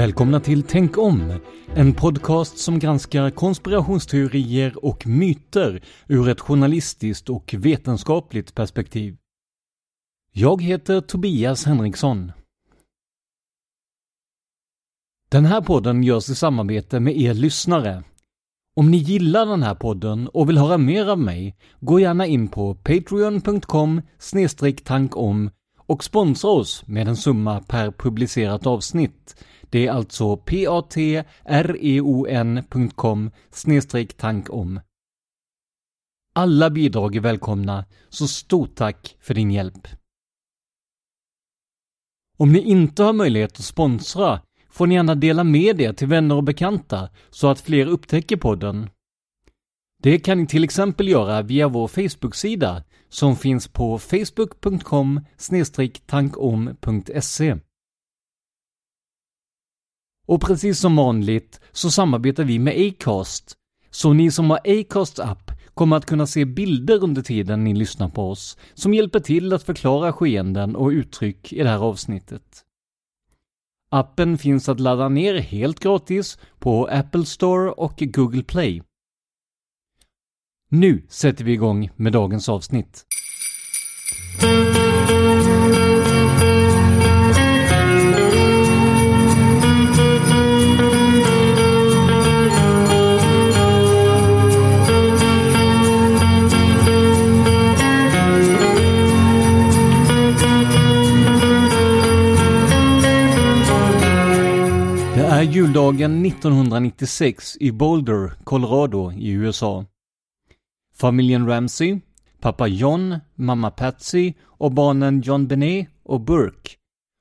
Välkomna till Tänk om, en podcast som granskar konspirationsteorier och myter ur ett journalistiskt och vetenskapligt perspektiv. Jag heter Tobias Henriksson. Den här podden görs i samarbete med er lyssnare. Om ni gillar den här podden och vill höra mer av mig, gå gärna in på patreon.com tankom och sponsra oss med en summa per publicerat avsnitt. Det är alltså patreon.com tankom. Alla bidrag är välkomna, så stort tack för din hjälp. Om ni inte har möjlighet att sponsra får ni gärna dela med det till vänner och bekanta så att fler upptäcker podden. Det kan ni till exempel göra via vår Facebook-sida som finns på facebook.com tankom.se. Och precis som vanligt så samarbetar vi med Acast, så ni som har Acast app kommer att kunna se bilder under tiden ni lyssnar på oss, som hjälper till att förklara skeenden och uttryck i det här avsnittet. Appen finns att ladda ner helt gratis på Apple Store och Google Play. Nu sätter vi igång med dagens avsnitt. Är juldagen 1996 i Boulder, Colorado i USA. Familjen Ramsey, pappa John, mamma Patsy och barnen John Benet och Burke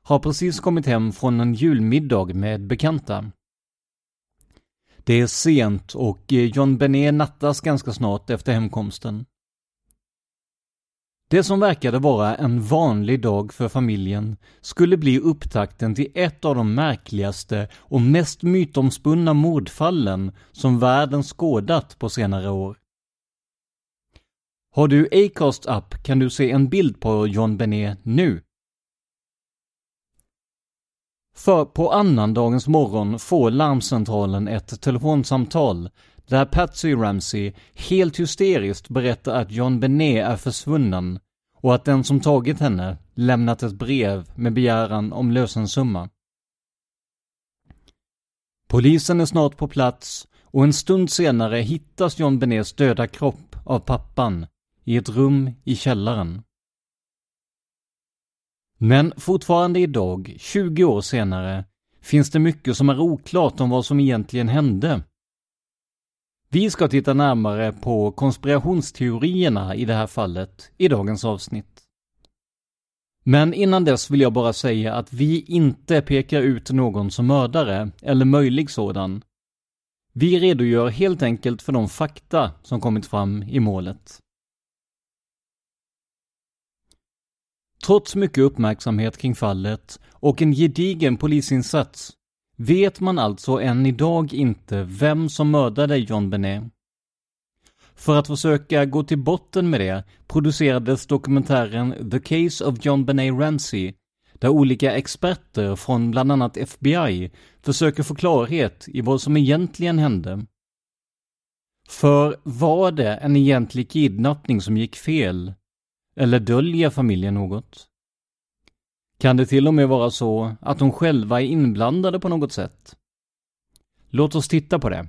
har precis kommit hem från en julmiddag med bekanta. Det är sent och eh, John Benet nattas ganska snart efter hemkomsten. Det som verkade vara en vanlig dag för familjen skulle bli upptakten till ett av de märkligaste och mest mytomspunna mordfallen som världen skådat på senare år. Har du Acast app kan du se en bild på John Benet nu. För på annandagens morgon får larmcentralen ett telefonsamtal där Patsy Ramsey helt hysteriskt berättar att John Benet är försvunnen och att den som tagit henne lämnat ett brev med begäran om lösensumma. Polisen är snart på plats och en stund senare hittas John Benets döda kropp av pappan i ett rum i källaren. Men fortfarande idag, 20 år senare, finns det mycket som är oklart om vad som egentligen hände. Vi ska titta närmare på konspirationsteorierna i det här fallet i dagens avsnitt. Men innan dess vill jag bara säga att vi inte pekar ut någon som mördare, eller möjlig sådan. Vi redogör helt enkelt för de fakta som kommit fram i målet. Trots mycket uppmärksamhet kring fallet och en gedigen polisinsats vet man alltså än idag inte vem som mördade John Benet. För att försöka gå till botten med det producerades dokumentären The Case of John Benet Ramsey där olika experter från bland annat FBI försöker få klarhet i vad som egentligen hände. För var det en egentlig kidnappning som gick fel? Eller döljer familjen något? Kan det till och med vara så att de själva är inblandade på något sätt? Låt oss titta på det.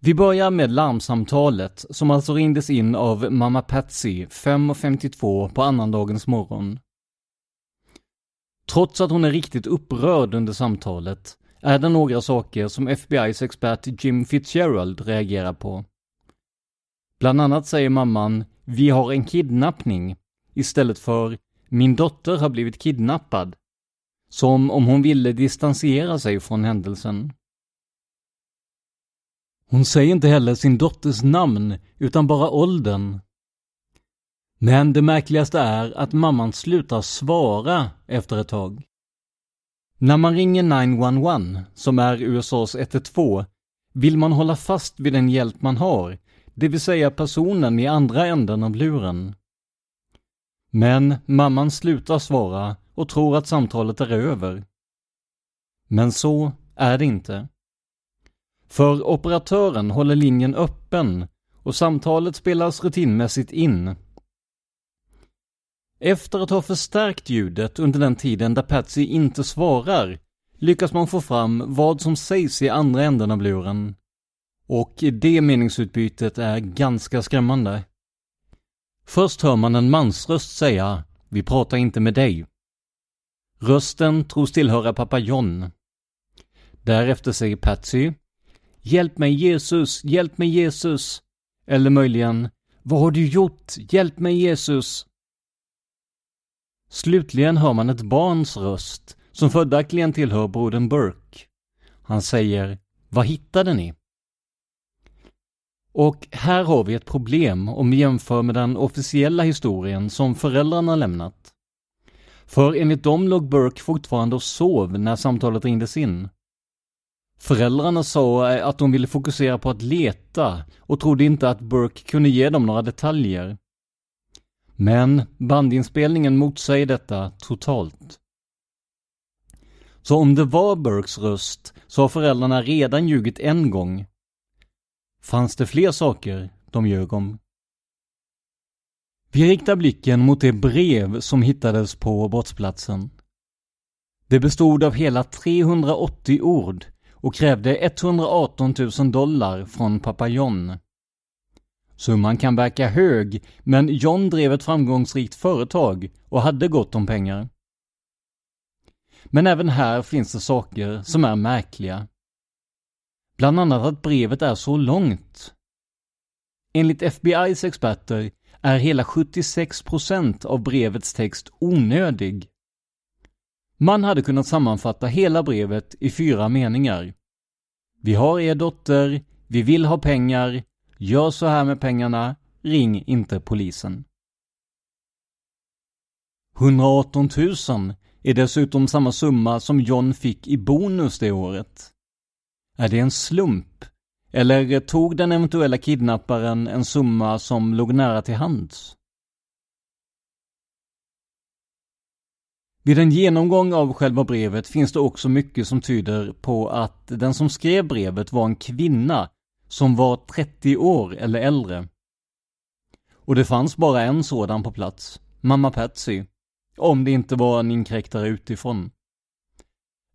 Vi börjar med larmsamtalet som alltså ringdes in av mamma Patsy 5.52 på annandagens morgon. Trots att hon är riktigt upprörd under samtalet är det några saker som FBI's expert Jim Fitzgerald reagerar på. Bland annat säger mamman ”Vi har en kidnappning” istället för ”Min dotter har blivit kidnappad”. Som om hon ville distansera sig från händelsen. Hon säger inte heller sin dotters namn, utan bara åldern. Men det märkligaste är att mamman slutar svara efter ett tag. När man ringer 911, som är USAs 112, vill man hålla fast vid den hjälp man har, det vill säga personen i andra änden av luren. Men mamman slutar svara och tror att samtalet är över. Men så är det inte. För operatören håller linjen öppen och samtalet spelas rutinmässigt in. Efter att ha förstärkt ljudet under den tiden där Patsy inte svarar lyckas man få fram vad som sägs i andra änden av luren. Och det meningsutbytet är ganska skrämmande. Först hör man en mansröst säga ”Vi pratar inte med dig”. Rösten tros tillhöra pappa John. Därefter säger Patsy Hjälp mig Jesus, hjälp mig Jesus. Eller möjligen, vad har du gjort? Hjälp mig Jesus. Slutligen hör man ett barns röst som följaktligen tillhör brodern Burke. Han säger, vad hittade ni? Och här har vi ett problem om vi jämför med den officiella historien som föräldrarna lämnat. För enligt dem låg Burke fortfarande och sov när samtalet ringdes in. Föräldrarna sa eh, att de ville fokusera på att leta och trodde inte att Burke kunde ge dem några detaljer. Men bandinspelningen motsäger detta totalt. Så om det var Burkes röst så har föräldrarna redan ljugit en gång. Fanns det fler saker de ljög om? Vi riktar blicken mot det brev som hittades på brottsplatsen. Det bestod av hela 380 ord och krävde 118 000 dollar från pappa John. Summan kan verka hög, men John drev ett framgångsrikt företag och hade gott om pengar. Men även här finns det saker som är märkliga. Bland annat att brevet är så långt. Enligt FBIs experter är hela 76% av brevets text onödig. Man hade kunnat sammanfatta hela brevet i fyra meningar. Vi har er dotter, vi vill ha pengar, gör så här med pengarna, ring inte polisen. 118 000 är dessutom samma summa som John fick i bonus det året. Är det en slump? Eller tog den eventuella kidnapparen en summa som låg nära till hands? Vid en genomgång av själva brevet finns det också mycket som tyder på att den som skrev brevet var en kvinna som var 30 år eller äldre. Och det fanns bara en sådan på plats, mamma Patsy, om det inte var en inkräktare utifrån.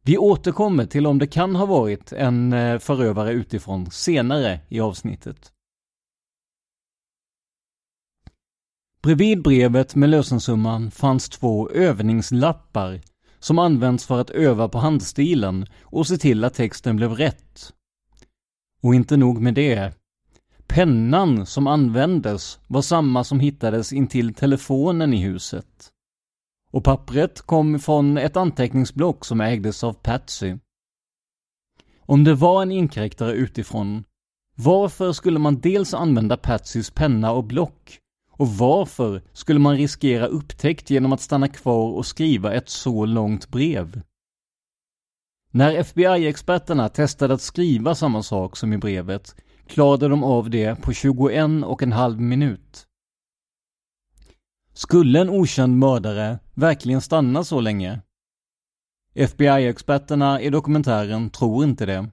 Vi återkommer till om det kan ha varit en eh, förövare utifrån senare i avsnittet. Bredvid brevet med lösensumman fanns två övningslappar som används för att öva på handstilen och se till att texten blev rätt. Och inte nog med det. Pennan som användes var samma som hittades intill telefonen i huset. Och pappret kom från ett anteckningsblock som ägdes av Patsy. Om det var en inkräktare utifrån, varför skulle man dels använda Patsys penna och block? Och varför skulle man riskera upptäckt genom att stanna kvar och skriva ett så långt brev? När FBI-experterna testade att skriva samma sak som i brevet klarade de av det på 21 och en halv minut. Skulle en okänd mördare verkligen stanna så länge? FBI-experterna i dokumentären tror inte det.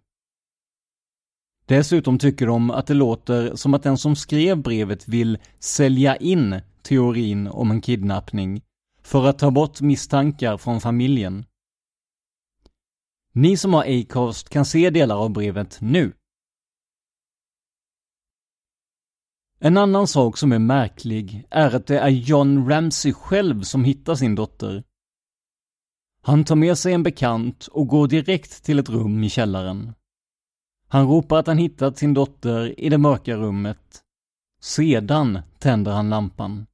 Dessutom tycker de att det låter som att den som skrev brevet vill sälja in teorin om en kidnappning för att ta bort misstankar från familjen. Ni som har Acast kan se delar av brevet nu. En annan sak som är märklig är att det är John Ramsey själv som hittar sin dotter. Han tar med sig en bekant och går direkt till ett rum i källaren. Han ropar att han hittat sin dotter i det mörka rummet. Sedan tänder han lampan.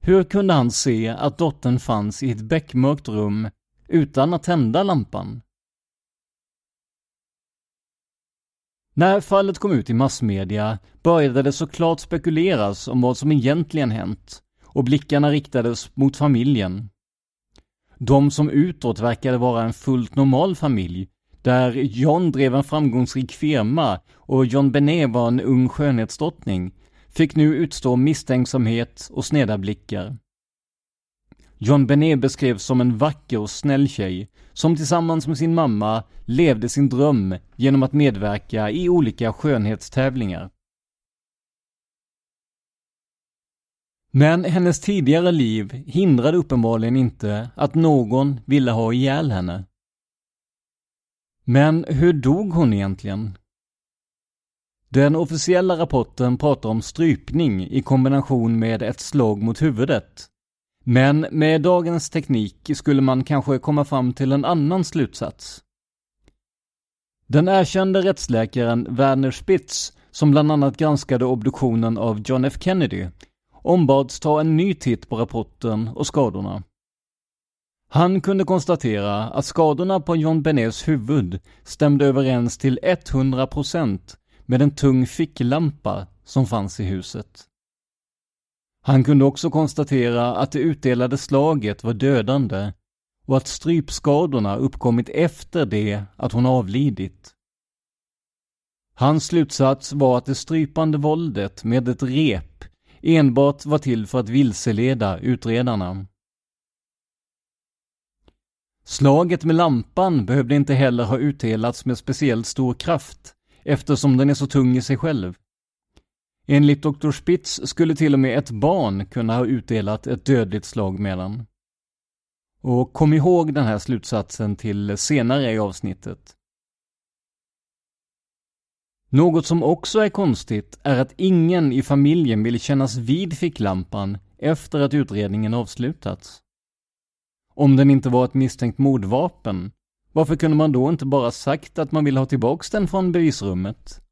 Hur kunde han se att dottern fanns i ett beckmörkt rum utan att tända lampan? När fallet kom ut i massmedia började det såklart spekuleras om vad som egentligen hänt och blickarna riktades mot familjen. De som utåt verkade vara en fullt normal familj, där John drev en framgångsrik firma och John Benet var en ung skönhetsdrottning, fick nu utstå misstänksamhet och sneda blickar. John Benet beskrevs som en vacker och snäll tjej som tillsammans med sin mamma levde sin dröm genom att medverka i olika skönhetstävlingar. Men hennes tidigare liv hindrade uppenbarligen inte att någon ville ha ihjäl henne. Men hur dog hon egentligen? Den officiella rapporten pratar om strypning i kombination med ett slag mot huvudet. Men med dagens teknik skulle man kanske komma fram till en annan slutsats. Den erkände rättsläkaren Werner Spitz, som bland annat granskade obduktionen av John F Kennedy, ombads ta en ny titt på rapporten och skadorna. Han kunde konstatera att skadorna på John Benets huvud stämde överens till 100% med en tung ficklampa som fanns i huset. Han kunde också konstatera att det utdelade slaget var dödande och att strypskadorna uppkommit efter det att hon avlidit. Hans slutsats var att det strypande våldet med ett rep enbart var till för att vilseleda utredarna. Slaget med lampan behövde inte heller ha utdelats med speciellt stor kraft eftersom den är så tung i sig själv. Enligt Dr. Spitz skulle till och med ett barn kunna ha utdelat ett dödligt slag med den. Och kom ihåg den här slutsatsen till senare i avsnittet. Något som också är konstigt är att ingen i familjen vill kännas vid ficklampan efter att utredningen avslutats. Om den inte var ett misstänkt mordvapen, varför kunde man då inte bara sagt att man vill ha tillbaks den från bevisrummet?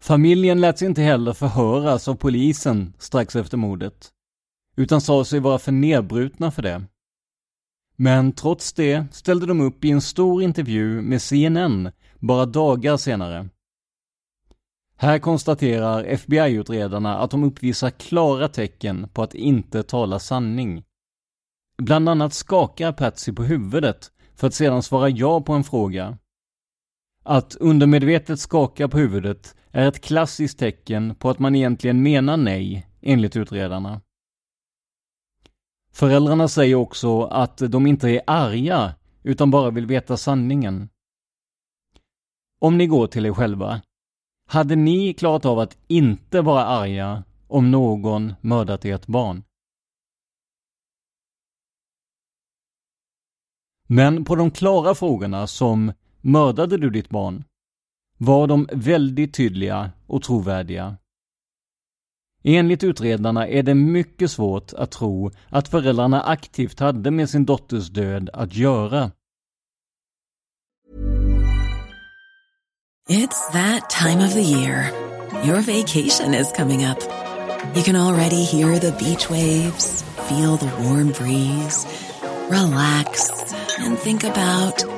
Familjen lät sig inte heller förhöras av polisen strax efter mordet, utan sa sig vara för nedbrutna för det. Men trots det ställde de upp i en stor intervju med CNN bara dagar senare. Här konstaterar FBI-utredarna att de uppvisar klara tecken på att inte tala sanning. Bland annat skakar Patsy på huvudet för att sedan svara ja på en fråga. Att undermedvetet skaka på huvudet är ett klassiskt tecken på att man egentligen menar nej, enligt utredarna. Föräldrarna säger också att de inte är arga, utan bara vill veta sanningen. Om ni går till er själva, hade ni klarat av att inte vara arga om någon mördat ert barn? Men på de klara frågorna som mördade du ditt barn? var de väldigt tydliga och trovärdiga. Enligt utredarna är det mycket svårt att tro att föräldrarna aktivt hade med sin dotters död att göra. It's that time of the year. Your vacation is coming up. You can already hear the beach waves, feel the warm breeze, relax and think about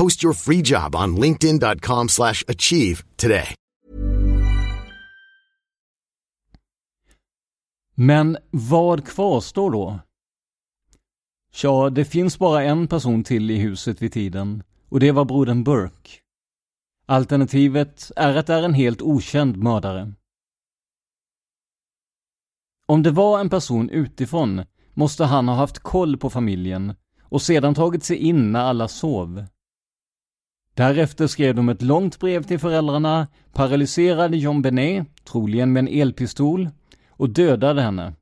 Post your free job on linkedin.com slash achieve today. Men vad kvarstår då? Ja, det finns bara en person till i huset vid tiden och det var brodern Burke. Alternativet är att det är en helt okänd mördare. Om det var en person utifrån måste han ha haft koll på familjen och sedan tagit sig in när alla sov. Därefter skrev de ett långt brev till föräldrarna, paralyserade John Benet, troligen med en elpistol, och dödade henne.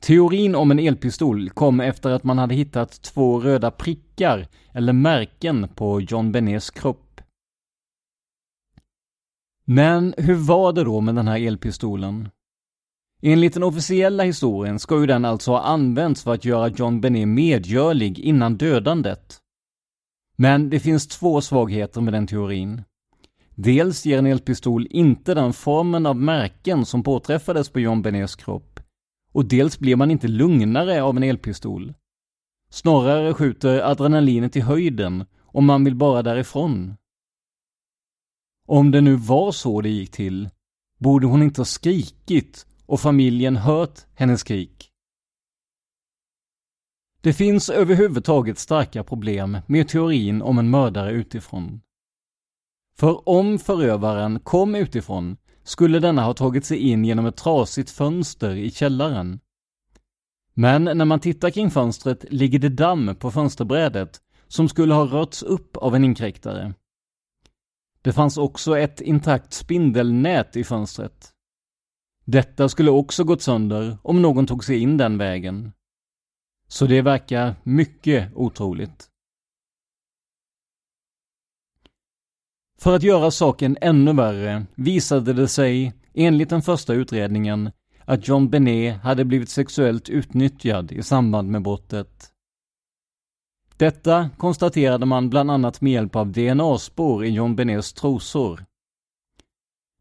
Teorin om en elpistol kom efter att man hade hittat två röda prickar, eller märken, på John Benets kropp. Men hur var det då med den här elpistolen? Enligt den officiella historien ska ju den alltså ha använts för att göra John Benet medgörlig innan dödandet. Men det finns två svagheter med den teorin. Dels ger en elpistol inte den formen av märken som påträffades på John Benets kropp. Och dels blir man inte lugnare av en elpistol. Snarare skjuter adrenalinet i höjden och man vill bara därifrån. Om det nu var så det gick till, borde hon inte ha skrikit och familjen hört hennes skrik. Det finns överhuvudtaget starka problem med teorin om en mördare utifrån. För om förövaren kom utifrån skulle denna ha tagit sig in genom ett trasigt fönster i källaren. Men när man tittar kring fönstret ligger det damm på fönsterbrädet som skulle ha rörts upp av en inkräktare. Det fanns också ett intakt spindelnät i fönstret. Detta skulle också gått sönder om någon tog sig in den vägen. Så det verkar mycket otroligt. För att göra saken ännu värre visade det sig, enligt den första utredningen, att John Benet hade blivit sexuellt utnyttjad i samband med brottet. Detta konstaterade man bland annat med hjälp av DNA-spår i John Benets trosor.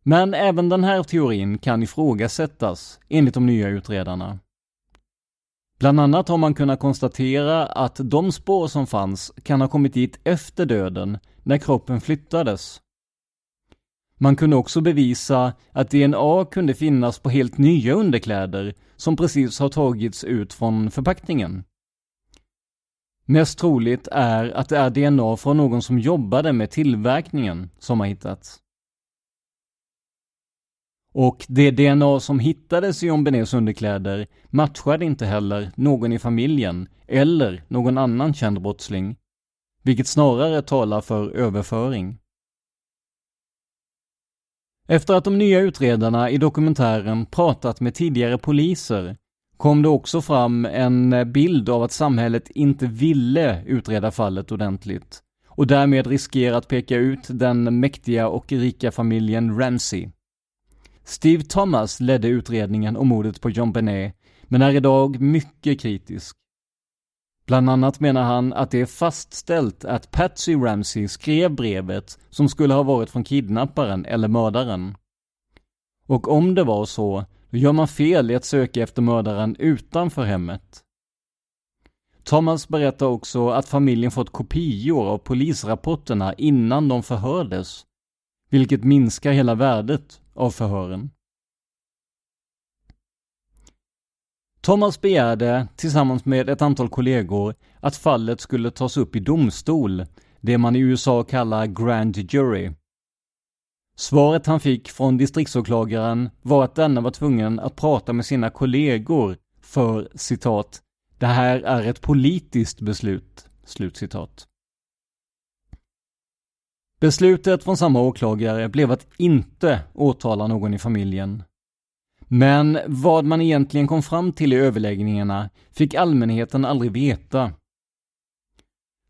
Men även den här teorin kan ifrågasättas, enligt de nya utredarna. Bland annat har man kunnat konstatera att de spår som fanns kan ha kommit dit efter döden, när kroppen flyttades. Man kunde också bevisa att DNA kunde finnas på helt nya underkläder som precis har tagits ut från förpackningen. Mest troligt är att det är DNA från någon som jobbade med tillverkningen som har hittats. Och det DNA som hittades i John Benets underkläder matchade inte heller någon i familjen eller någon annan känd brottsling, vilket snarare talar för överföring. Efter att de nya utredarna i dokumentären pratat med tidigare poliser kom det också fram en bild av att samhället inte ville utreda fallet ordentligt och därmed riskera att peka ut den mäktiga och rika familjen Ramsey. Steve Thomas ledde utredningen om mordet på John Benet, men är idag mycket kritisk. Bland annat menar han att det är fastställt att Patsy Ramsey skrev brevet som skulle ha varit från kidnapparen eller mördaren. Och om det var så, då gör man fel i att söka efter mördaren utanför hemmet. Thomas berättar också att familjen fått kopior av polisrapporterna innan de förhördes, vilket minskar hela värdet av förhören. Thomas begärde, tillsammans med ett antal kollegor, att fallet skulle tas upp i domstol, det man i USA kallar Grand Jury. Svaret han fick från distriktsåklagaren var att denna var tvungen att prata med sina kollegor för citat ”Det här är ett politiskt beslut”. Slutcitat. Beslutet från samma åklagare blev att inte åtala någon i familjen. Men vad man egentligen kom fram till i överläggningarna fick allmänheten aldrig veta.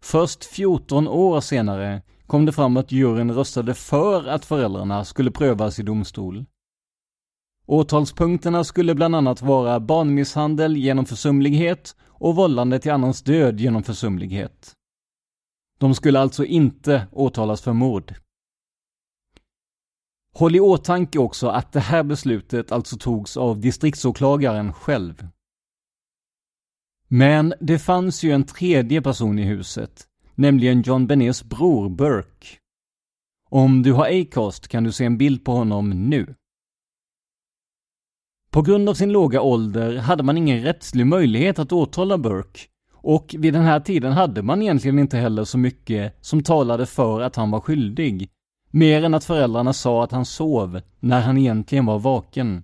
Först 14 år senare kom det fram att juryn röstade för att föräldrarna skulle prövas i domstol. Åtalspunkterna skulle bland annat vara barnmisshandel genom försumlighet och vållande till annans död genom försumlighet. De skulle alltså inte åtalas för mord. Håll i åtanke också att det här beslutet alltså togs av distriktsåklagaren själv. Men det fanns ju en tredje person i huset, nämligen John Benets bror Burke. Om du har Acast kan du se en bild på honom nu. På grund av sin låga ålder hade man ingen rättslig möjlighet att åtala Burke och vid den här tiden hade man egentligen inte heller så mycket som talade för att han var skyldig. Mer än att föräldrarna sa att han sov, när han egentligen var vaken.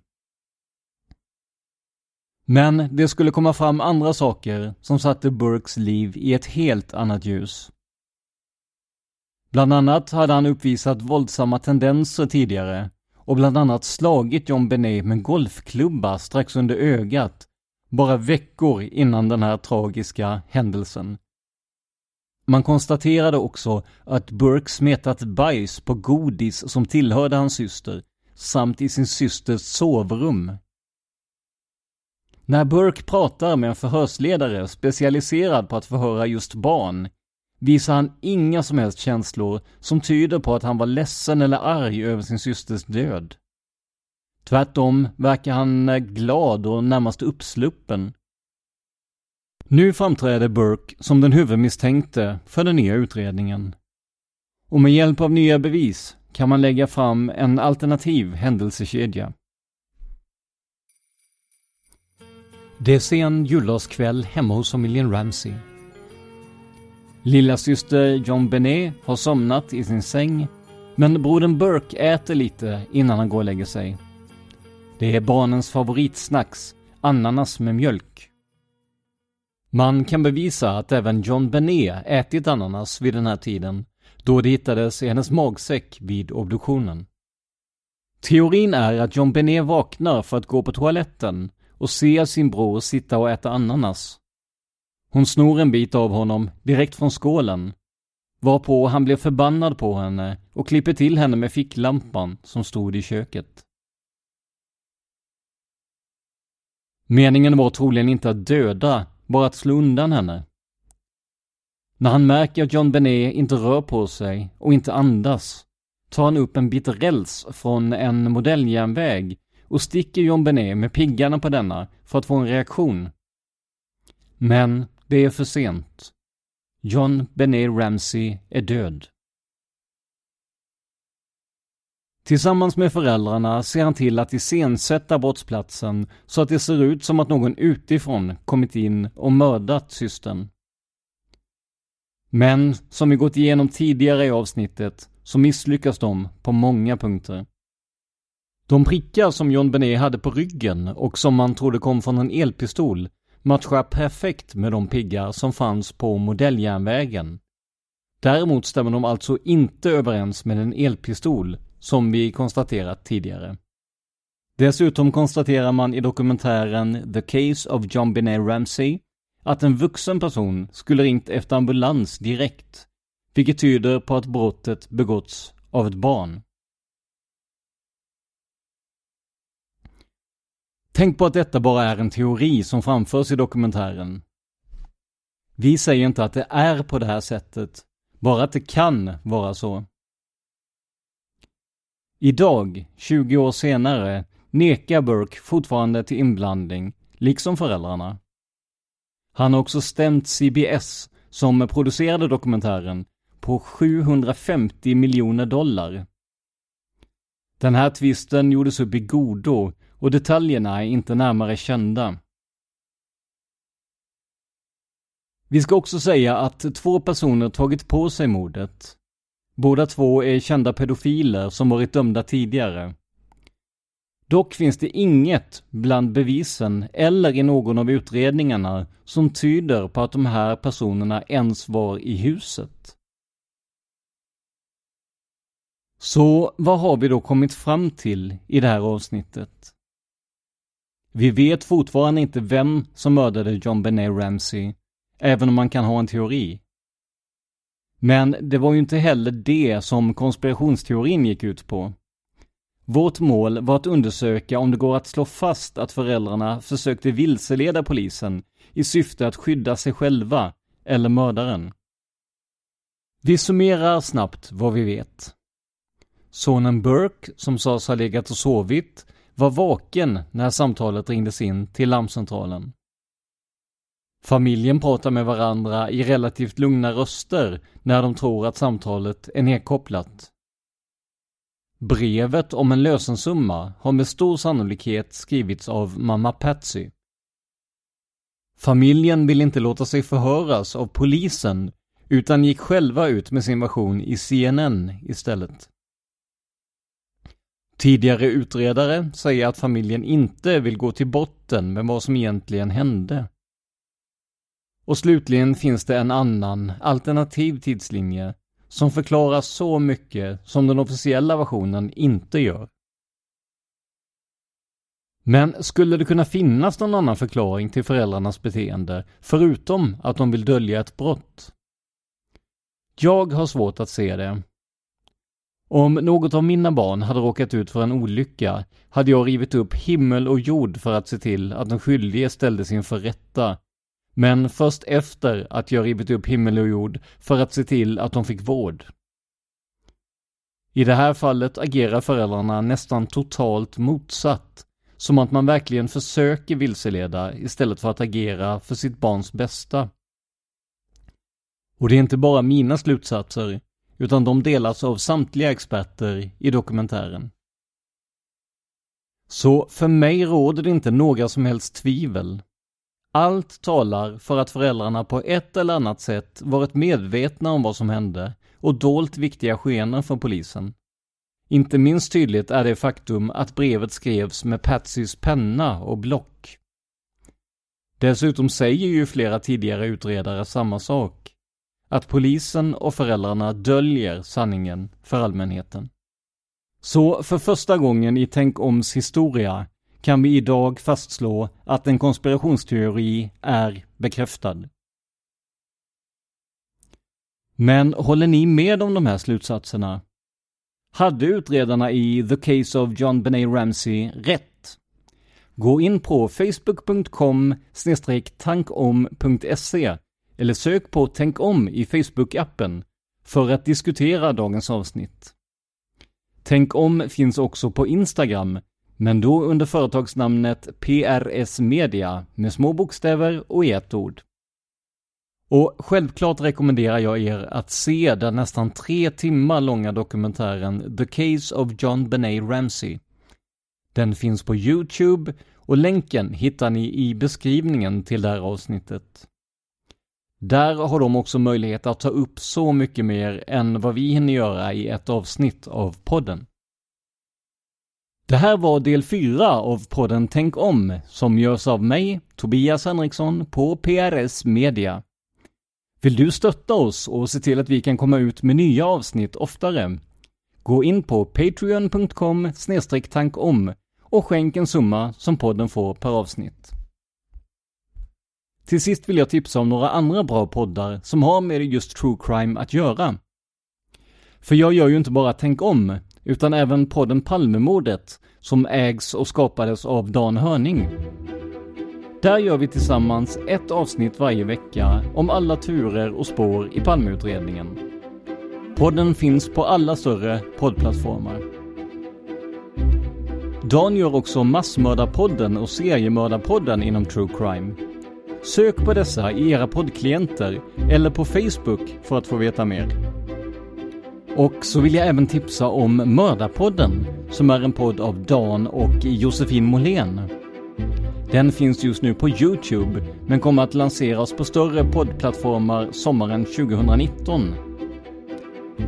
Men det skulle komma fram andra saker som satte Burkes liv i ett helt annat ljus. Bland annat hade han uppvisat våldsamma tendenser tidigare och bland annat slagit John Benet med golfklubba strax under ögat bara veckor innan den här tragiska händelsen. Man konstaterade också att Burke smetat bajs på godis som tillhörde hans syster samt i sin systers sovrum. När Burke pratar med en förhörsledare specialiserad på att förhöra just barn visar han inga som helst känslor som tyder på att han var ledsen eller arg över sin systers död. Tvärtom verkar han eh, glad och närmast uppsluppen. Nu framträder Burke som den huvudmisstänkte för den nya utredningen. Och med hjälp av nya bevis kan man lägga fram en alternativ händelsekedja. Det är sen jullovskväll hemma hos familjen Ramsey. Lilla syster John Benet har somnat i sin säng, men brodern Burke äter lite innan han går och lägger sig. Det är barnens favoritsnacks, ananas med mjölk. Man kan bevisa att även John Benet ätit ananas vid den här tiden, då det hittades i hennes magsäck vid obduktionen. Teorin är att John Benet vaknar för att gå på toaletten och ser sin bror sitta och äta ananas. Hon snor en bit av honom direkt från skålen, varpå han blev förbannad på henne och klipper till henne med ficklampan som stod i köket. Meningen var troligen inte att döda, bara att slå undan henne. När han märker att John Benet inte rör på sig och inte andas tar han upp en bit räls från en modelljärnväg och sticker John Benet med piggarna på denna för att få en reaktion. Men det är för sent. John Benet Ramsey är död. Tillsammans med föräldrarna ser han till att iscensätta brottsplatsen så att det ser ut som att någon utifrån kommit in och mördat systern. Men, som vi gått igenom tidigare i avsnittet, så misslyckas de på många punkter. De prickar som John Benet hade på ryggen och som man trodde kom från en elpistol matchar perfekt med de piggar som fanns på modelljärnvägen. Däremot stämmer de alltså inte överens med en elpistol som vi konstaterat tidigare. Dessutom konstaterar man i dokumentären The Case of John Benet Ramsey att en vuxen person skulle ringt efter ambulans direkt, vilket tyder på att brottet begåtts av ett barn. Tänk på att detta bara är en teori som framförs i dokumentären. Vi säger inte att det är på det här sättet, bara att det kan vara så. Idag, 20 år senare, nekar Burke fortfarande till inblandning, liksom föräldrarna. Han har också stämt CBS, som producerade dokumentären, på 750 miljoner dollar. Den här tvisten gjordes upp i godo och detaljerna är inte närmare kända. Vi ska också säga att två personer tagit på sig mordet. Båda två är kända pedofiler som varit dömda tidigare. Dock finns det inget bland bevisen eller i någon av utredningarna som tyder på att de här personerna ens var i huset. Så vad har vi då kommit fram till i det här avsnittet? Vi vet fortfarande inte vem som mördade John Benet Ramsey, även om man kan ha en teori. Men det var ju inte heller det som konspirationsteorin gick ut på. Vårt mål var att undersöka om det går att slå fast att föräldrarna försökte vilseleda polisen i syfte att skydda sig själva eller mördaren. Vi summerar snabbt vad vi vet. Sonen Burke, som sades ha legat och sovit, var vaken när samtalet ringdes in till larmcentralen. Familjen pratar med varandra i relativt lugna röster när de tror att samtalet är nedkopplat. Brevet om en lösensumma har med stor sannolikhet skrivits av mamma Patsy. Familjen vill inte låta sig förhöras av polisen utan gick själva ut med sin version i CNN istället. Tidigare utredare säger att familjen inte vill gå till botten med vad som egentligen hände. Och slutligen finns det en annan, alternativ tidslinje som förklarar så mycket som den officiella versionen inte gör. Men skulle det kunna finnas någon annan förklaring till föräldrarnas beteende, förutom att de vill dölja ett brott? Jag har svårt att se det. Om något av mina barn hade råkat ut för en olycka hade jag rivit upp himmel och jord för att se till att den skyldige ställdes inför rätta. Men först efter att jag rivit upp himmel och jord för att se till att de fick vård. I det här fallet agerar föräldrarna nästan totalt motsatt. Som att man verkligen försöker vilseleda istället för att agera för sitt barns bästa. Och det är inte bara mina slutsatser utan de delas av samtliga experter i dokumentären. Så för mig råder det inte några som helst tvivel. Allt talar för att föräldrarna på ett eller annat sätt varit medvetna om vad som hände och dolt viktiga skenen för polisen. Inte minst tydligt är det faktum att brevet skrevs med Patsys penna och block. Dessutom säger ju flera tidigare utredare samma sak att polisen och föräldrarna döljer sanningen för allmänheten. Så för första gången i Tänk oms historia kan vi idag fastslå att en konspirationsteori är bekräftad. Men håller ni med om de här slutsatserna? Hade utredarna i The Case of John Benet Ramsey rätt? Gå in på facebook.com tankom.se eller sök på Tänk om i Facebook-appen för att diskutera dagens avsnitt. Tänk om finns också på Instagram, men då under företagsnamnet PRS Media med små bokstäver och i ett ord. Och självklart rekommenderar jag er att se den nästan tre timmar långa dokumentären The Case of John Benet Ramsey. Den finns på Youtube och länken hittar ni i beskrivningen till det här avsnittet. Där har de också möjlighet att ta upp så mycket mer än vad vi hinner göra i ett avsnitt av podden. Det här var del 4 av podden Tänk om, som görs av mig, Tobias Henriksson, på PRS Media. Vill du stötta oss och se till att vi kan komma ut med nya avsnitt oftare? Gå in på patreon.com tankom och skänk en summa som podden får per avsnitt. Till sist vill jag tipsa om några andra bra poddar som har med just true crime att göra. För jag gör ju inte bara Tänk om, utan även podden Palmemordet, som ägs och skapades av Dan Hörning. Där gör vi tillsammans ett avsnitt varje vecka om alla turer och spår i Palmeutredningen. Podden finns på alla större poddplattformar. Dan gör också Massmördarpodden och Seriemördarpodden inom true crime. Sök på dessa i era poddklienter eller på Facebook för att få veta mer. Och så vill jag även tipsa om Mördarpodden, som är en podd av Dan och Josefin Måhlén. Den finns just nu på Youtube, men kommer att lanseras på större poddplattformar sommaren 2019.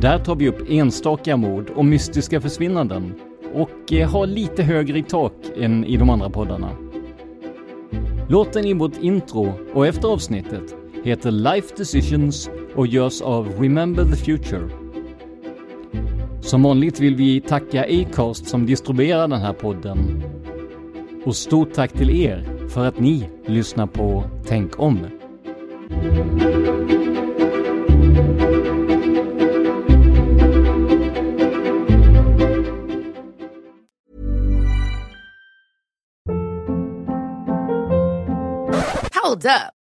Där tar vi upp enstaka mord och mystiska försvinnanden och eh, har lite högre i tak än i de andra poddarna. Låten i vårt intro och efter avsnittet heter Life Decisions och görs av Remember the Future. Som vanligt vill vi tacka Acast som distribuerar den här podden. Och stort tack till er för att ni lyssnar på Tänk om. Hold up.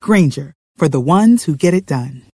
Granger, for the ones who get it done.